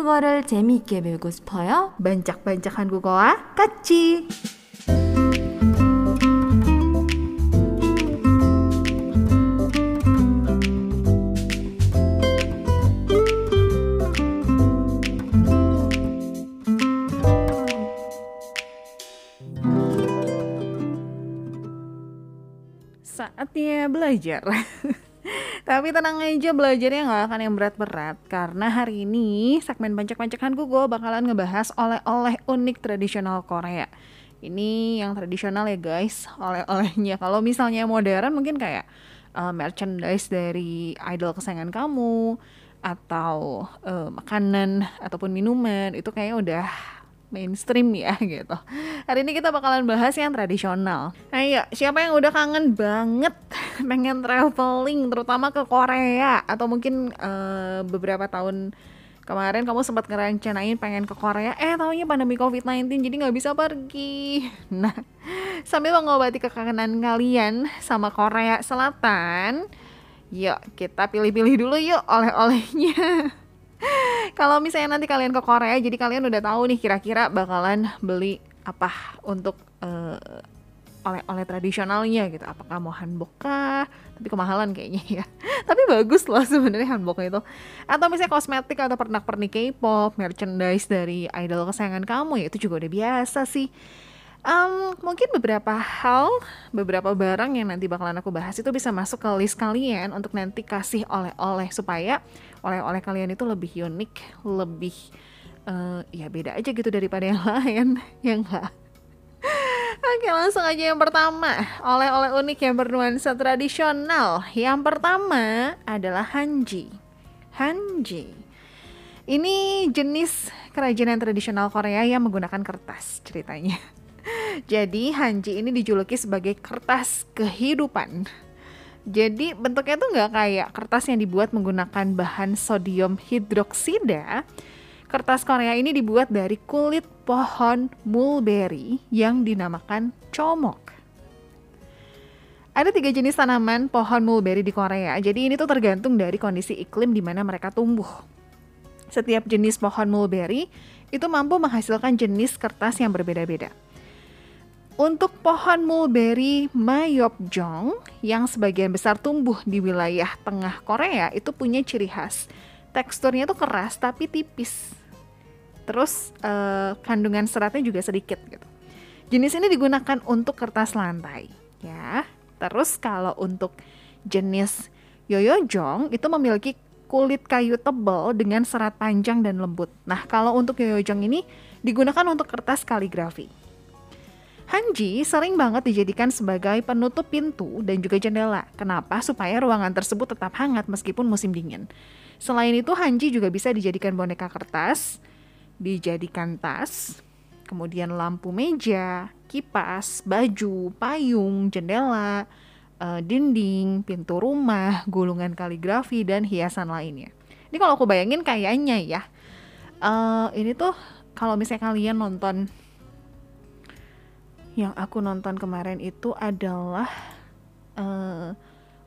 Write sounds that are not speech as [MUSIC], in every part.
한국어를 재미있게 배우고 싶어요? 반짝반짝 한국어와 같이! Saatnya belajar. [LAUGHS] Tapi tenang aja belajarnya nggak akan yang berat-berat karena hari ini segmen pancak-pancakan Google bakalan ngebahas oleh-oleh unik tradisional Korea. Ini yang tradisional ya guys, oleh-olehnya. Kalau misalnya modern mungkin kayak uh, merchandise dari idol kesayangan kamu atau uh, makanan ataupun minuman itu kayaknya udah mainstream ya [LAUGHS] gitu. Hari ini kita bakalan bahas yang tradisional. Ayo, siapa yang udah kangen banget [LAUGHS] pengen traveling terutama ke Korea atau mungkin uh, beberapa tahun kemarin kamu sempat ngerencanain pengen ke Korea eh tahunya pandemi COVID-19 jadi nggak bisa pergi [LAUGHS] nah sambil mengobati kekangenan kalian sama Korea Selatan yuk kita pilih-pilih dulu yuk oleh-olehnya [LAUGHS] kalau misalnya nanti kalian ke Korea jadi kalian udah tahu nih kira-kira bakalan beli apa untuk uh, oleh-oleh tradisionalnya gitu. Apakah mau hanbok kah? Tapi kemahalan kayaknya ya. [LAUGHS] Tapi bagus loh sebenarnya hanbok itu. Atau misalnya kosmetik atau pernak-pernik K-pop merchandise dari idol kesayangan kamu ya itu juga udah biasa sih um, mungkin beberapa hal beberapa barang yang nanti bakalan aku bahas itu bisa masuk ke list kalian untuk nanti kasih oleh-oleh supaya oleh-oleh kalian itu lebih unik lebih uh, ya beda aja gitu daripada yang [LAUGHS] lain ya enggak? Oke langsung aja yang pertama. Oleh-oleh unik yang bernuansa tradisional. Yang pertama adalah hanji. Hanji. Ini jenis kerajinan tradisional Korea yang menggunakan kertas ceritanya Jadi hanji ini dijuluki sebagai kertas kehidupan jadi bentuknya tuh nggak kayak kertas yang dibuat menggunakan bahan sodium hidroksida, Kertas Korea ini dibuat dari kulit pohon mulberry yang dinamakan comok. Ada tiga jenis tanaman pohon mulberry di Korea, jadi ini tuh tergantung dari kondisi iklim di mana mereka tumbuh. Setiap jenis pohon mulberry itu mampu menghasilkan jenis kertas yang berbeda-beda. Untuk pohon mulberry mayopjong yang sebagian besar tumbuh di wilayah tengah Korea itu punya ciri khas. Teksturnya tuh keras tapi tipis terus uh, kandungan seratnya juga sedikit gitu. Jenis ini digunakan untuk kertas lantai, ya. Terus kalau untuk jenis yoyojong itu memiliki kulit kayu tebal dengan serat panjang dan lembut. Nah, kalau untuk yoyojong ini digunakan untuk kertas kaligrafi. Hanji sering banget dijadikan sebagai penutup pintu dan juga jendela. Kenapa? Supaya ruangan tersebut tetap hangat meskipun musim dingin. Selain itu, Hanji juga bisa dijadikan boneka kertas, dijadikan tas, kemudian lampu meja, kipas, baju, payung, jendela, uh, dinding, pintu rumah, gulungan kaligrafi, dan hiasan lainnya. Ini kalau aku bayangin kayaknya ya, uh, ini tuh kalau misalnya kalian nonton yang aku nonton kemarin itu adalah uh,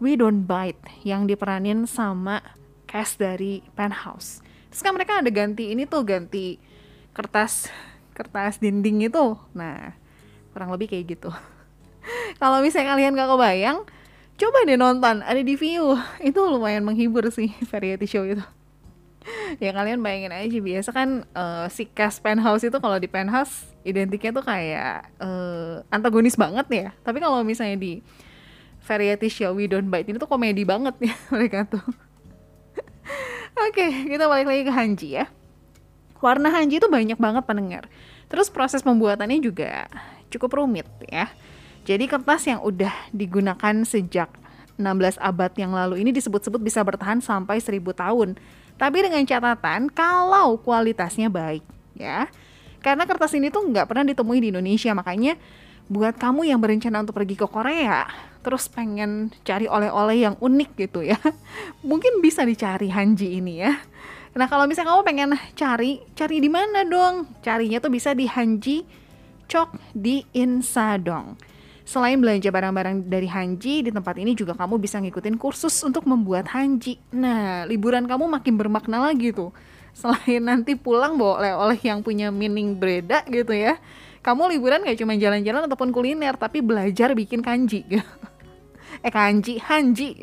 We Don't Bite yang diperanin sama cast dari Penthouse. Terus kan mereka ada ganti ini tuh ganti kertas kertas dinding itu. Nah kurang lebih kayak gitu. [LAUGHS] Kalau misalnya kalian gak kebayang coba deh nonton ada di view [LAUGHS] itu lumayan menghibur sih variety show itu [LAUGHS] ya kalian bayangin aja biasa kan uh, si cast penthouse itu kalau di penthouse identiknya tuh kayak uh, antagonis banget ya tapi kalau misalnya di variety show We Don't Bite ini tuh komedi banget ya [LAUGHS] mereka tuh [LAUGHS] Oke, okay, kita balik lagi ke Hanji ya. Warna Hanji itu banyak banget pendengar. Terus proses pembuatannya juga cukup rumit ya. Jadi kertas yang udah digunakan sejak 16 abad yang lalu ini disebut-sebut bisa bertahan sampai 1000 tahun. Tapi dengan catatan kalau kualitasnya baik ya. Karena kertas ini tuh nggak pernah ditemui di Indonesia, makanya buat kamu yang berencana untuk pergi ke Korea, terus pengen cari oleh-oleh yang unik gitu ya, [LAUGHS] mungkin bisa dicari Hanji ini ya. Nah kalau misalnya kamu pengen cari, cari di mana dong? Carinya tuh bisa di Hanji Chok di Insadong. Selain belanja barang-barang dari Hanji, di tempat ini juga kamu bisa ngikutin kursus untuk membuat Hanji. Nah, liburan kamu makin bermakna lagi tuh. Selain nanti pulang bawa oleh-oleh yang punya meaning beda gitu ya kamu liburan gak cuma jalan-jalan ataupun kuliner tapi belajar bikin kanji. [LAUGHS] Eh kanji hanji. [LAUGHS]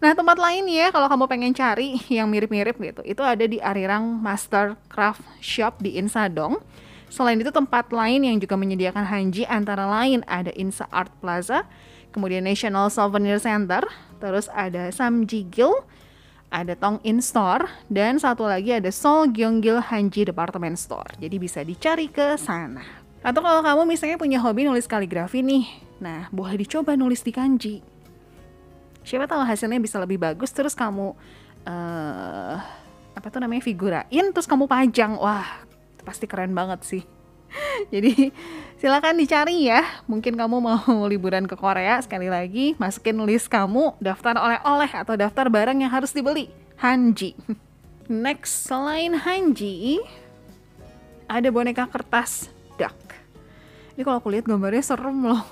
Nah tempat lain ya kalau kamu pengen cari yang mirip-mirip gitu itu ada di Arirang Master Craft Shop di Insadong selain itu tempat lain yang juga menyediakan hanji antara lain ada Insa Art Plaza kemudian National Souvenir Center terus ada Samjigil ada Tong In Store, dan satu lagi ada Seoul Gyeonggil Hanji Department Store. Jadi bisa dicari ke sana. Atau kalau kamu misalnya punya hobi nulis kaligrafi nih, nah boleh dicoba nulis di kanji. Siapa tahu hasilnya bisa lebih bagus, terus kamu uh, apa tuh namanya figurain, terus kamu pajang, wah pasti keren banget sih. [LAUGHS] Jadi silakan dicari ya. Mungkin kamu mau [LAUGHS] liburan ke Korea sekali lagi masukin list kamu daftar oleh-oleh atau daftar barang yang harus dibeli. Hanji. [LAUGHS] Next selain Hanji ada boneka kertas duck. Ini kalau aku lihat gambarnya serem loh.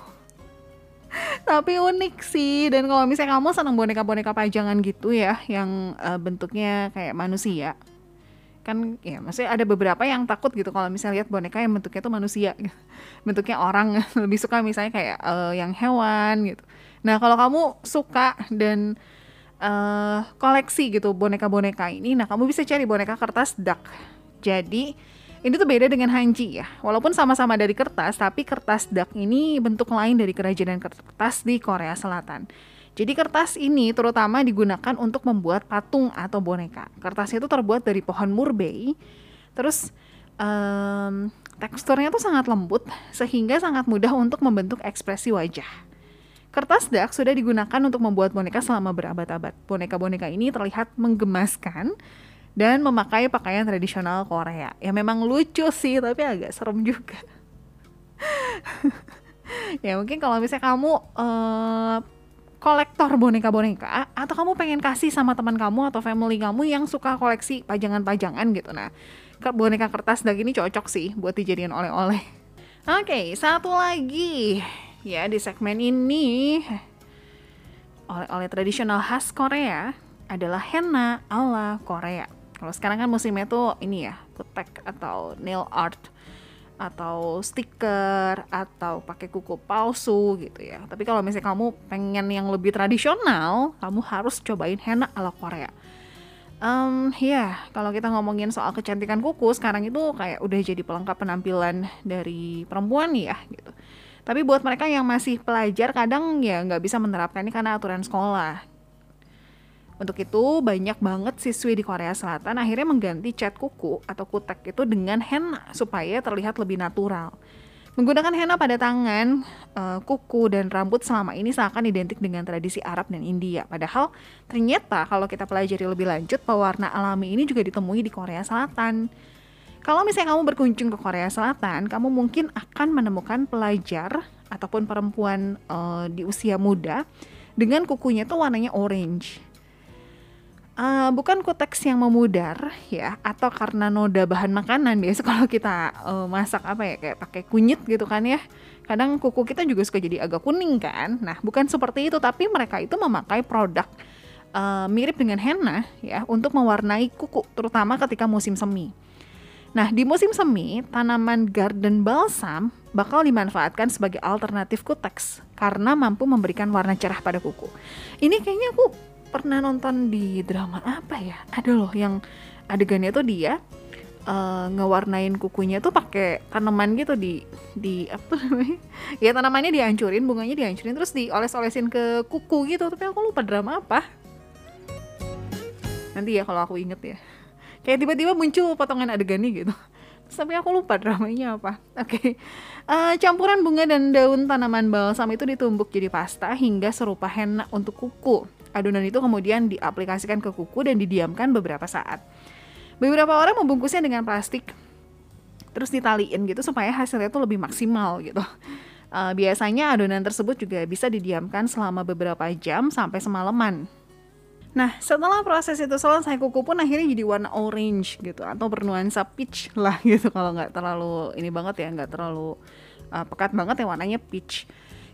Tapi unik sih dan kalau misalnya kamu senang boneka-boneka pajangan gitu ya yang uh, bentuknya kayak manusia kan ya maksudnya ada beberapa yang takut gitu kalau misalnya lihat boneka yang bentuknya tuh manusia gitu. [LAUGHS] bentuknya orang [LAUGHS] lebih suka misalnya kayak uh, yang hewan gitu. Nah kalau kamu suka dan uh, koleksi gitu boneka-boneka ini nah kamu bisa cari boneka kertas duck. Jadi ini tuh beda dengan hanji ya. Walaupun sama-sama dari kertas tapi kertas duck ini bentuk lain dari kerajinan kertas di Korea Selatan jadi kertas ini terutama digunakan untuk membuat patung atau boneka. Kertasnya itu terbuat dari pohon murbei. Terus um, teksturnya tuh sangat lembut sehingga sangat mudah untuk membentuk ekspresi wajah. Kertas dak sudah digunakan untuk membuat boneka selama berabad-abad. Boneka-boneka ini terlihat menggemaskan dan memakai pakaian tradisional Korea. Ya memang lucu sih, tapi agak serem juga. [LAUGHS] ya mungkin kalau misalnya kamu uh, kolektor boneka-boneka atau kamu pengen kasih sama teman kamu atau family kamu yang suka koleksi pajangan-pajangan gitu. Nah boneka kertas dag ini cocok sih buat dijadikan oleh-oleh. [LAUGHS] Oke okay, satu lagi. Ya di segmen ini oleh-oleh tradisional khas Korea adalah henna ala Korea. Kalau sekarang kan musimnya tuh ini ya kutek atau nail art atau stiker atau pakai kuku palsu gitu ya. Tapi kalau misalnya kamu pengen yang lebih tradisional, kamu harus cobain henna ala Korea. Um, ya, yeah, kalau kita ngomongin soal kecantikan kuku, sekarang itu kayak udah jadi pelengkap penampilan dari perempuan ya gitu. Tapi buat mereka yang masih pelajar, kadang ya nggak bisa menerapkan ini karena aturan sekolah untuk itu, banyak banget siswi di Korea Selatan akhirnya mengganti cat kuku atau kutek itu dengan henna supaya terlihat lebih natural. Menggunakan henna pada tangan, uh, kuku, dan rambut selama ini seakan identik dengan tradisi Arab dan India. Padahal ternyata kalau kita pelajari lebih lanjut, pewarna alami ini juga ditemui di Korea Selatan. Kalau misalnya kamu berkunjung ke Korea Selatan, kamu mungkin akan menemukan pelajar ataupun perempuan uh, di usia muda dengan kukunya itu warnanya orange uh, bukan kuteks yang memudar ya atau karena noda bahan makanan biasa. [LAUGHS] Kalau kita uh, masak apa ya kayak pakai kunyit gitu kan ya. Kadang kuku kita juga suka jadi agak kuning kan. Nah bukan seperti itu tapi mereka itu memakai produk uh, mirip dengan henna ya untuk mewarnai kuku terutama ketika musim semi. Nah, di musim semi, tanaman garden balsam bakal dimanfaatkan sebagai alternatif kuteks karena mampu memberikan warna cerah pada kuku. Ini kayaknya aku pernah nonton di drama apa ya ada loh yang adegannya tuh dia uh, ngewarnain kukunya tuh pakai tanaman gitu di di apa namanya [LAUGHS] ya tanamannya dihancurin bunganya dihancurin terus dioles-olesin ke kuku gitu tapi aku lupa drama apa nanti ya kalau aku inget ya kayak tiba-tiba muncul potongan adegannya gitu tapi aku lupa dramanya apa. Oke, okay. uh, eh, campuran bunga dan daun tanaman balsam itu ditumbuk jadi pasta hingga serupa henna untuk kuku. Adonan itu kemudian diaplikasikan ke kuku dan didiamkan beberapa saat. Beberapa orang membungkusnya dengan plastik terus ditaliin gitu supaya hasilnya itu lebih maksimal gitu. Uh, biasanya adonan tersebut juga bisa didiamkan selama beberapa jam sampai semalaman. Nah, setelah proses itu selesai, kuku pun akhirnya jadi warna orange gitu atau bernuansa peach lah gitu kalau nggak terlalu ini banget ya, nggak terlalu uh, pekat banget ya warnanya peach.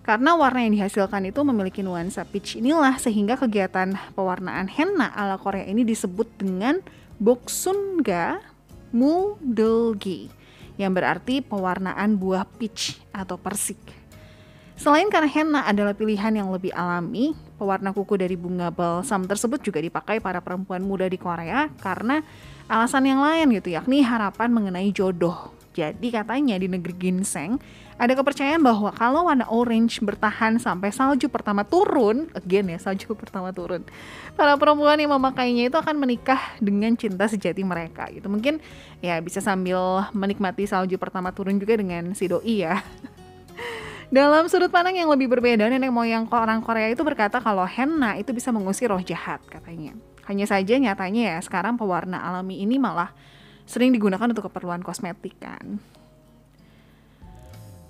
Karena warna yang dihasilkan itu memiliki nuansa peach inilah sehingga kegiatan pewarnaan henna ala Korea ini disebut dengan Boksunga Muldulgi yang berarti pewarnaan buah peach atau persik. Selain karena henna adalah pilihan yang lebih alami, pewarna kuku dari bunga balsam tersebut juga dipakai para perempuan muda di Korea karena alasan yang lain gitu, yakni harapan mengenai jodoh. Jadi katanya di negeri ginseng ada kepercayaan bahwa kalau warna orange bertahan sampai salju pertama turun, again ya salju [LAUGHS] pertama turun, para perempuan yang memakainya itu akan menikah dengan cinta sejati mereka. Gitu mungkin ya bisa sambil menikmati salju pertama turun juga dengan si doi ya. [LAUGHS] Dalam sudut pandang yang lebih berbeda, nenek moyang orang Korea itu berkata kalau henna itu bisa mengusir roh jahat katanya. Hanya saja nyatanya ya sekarang pewarna alami ini malah sering digunakan untuk keperluan kosmetik kan.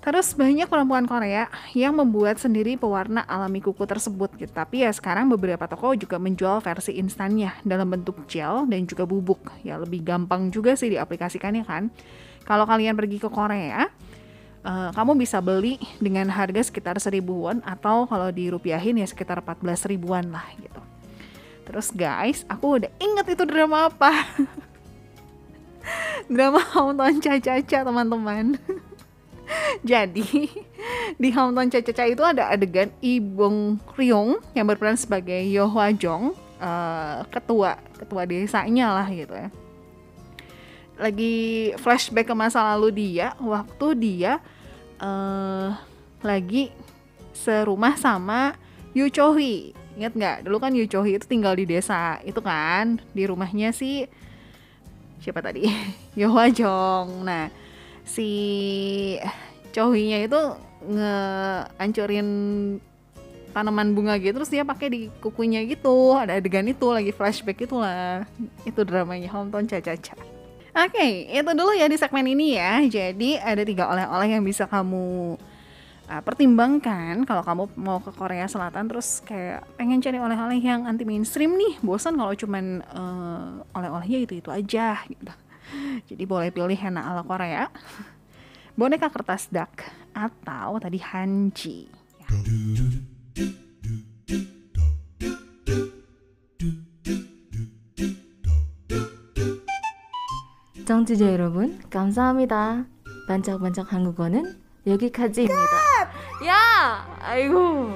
Terus banyak perempuan Korea yang membuat sendiri pewarna alami kuku tersebut gitu. Tapi ya sekarang beberapa toko juga menjual versi instannya dalam bentuk gel dan juga bubuk. Ya lebih gampang juga sih diaplikasikannya kan. Kalau kalian pergi ke Korea, uh, kamu bisa beli dengan harga sekitar seribuan atau kalau dirupiahin ya sekitar 14 ribuan lah gitu. Terus guys, aku udah inget itu drama apa. [LAUGHS] drama Hometown Caca-Caca teman-teman. [LAUGHS] Jadi [LAUGHS] di Hometown Caca-Caca itu ada adegan Ibong Ryong yang berperan sebagai Yo Hwa Jong, uh, ketua ketua desanya lah gitu ya. Lagi flashback ke masa lalu dia, waktu dia uh, lagi serumah sama Yu Chohi. Ingat nggak? Dulu kan Yu Chohi itu tinggal di desa itu kan, di rumahnya si siapa tadi? [LAUGHS] Yohwa Jong. Nah, si Chohinya itu ngehancurin tanaman bunga gitu terus dia pakai di kukunya gitu ada adegan itu lagi flashback itulah itu dramanya Hometown Caca-Caca Oke, okay, itu dulu ya di segmen ini ya. Jadi ada tiga oleh-oleh yang bisa kamu uh, pertimbangkan kalau kamu mau ke Korea Selatan terus kayak pengen cari oleh-oleh yang anti mainstream nih. Bosan kalau cuman uh, oleh-olehnya itu itu aja gitu. Jadi boleh pilih henna ala Korea, boneka kertas duck atau tadi hanji. Ya. 청취자 여러분, 감사합니다. 반짝반짝 한국어는 여기까지입니다. 야! 아이고.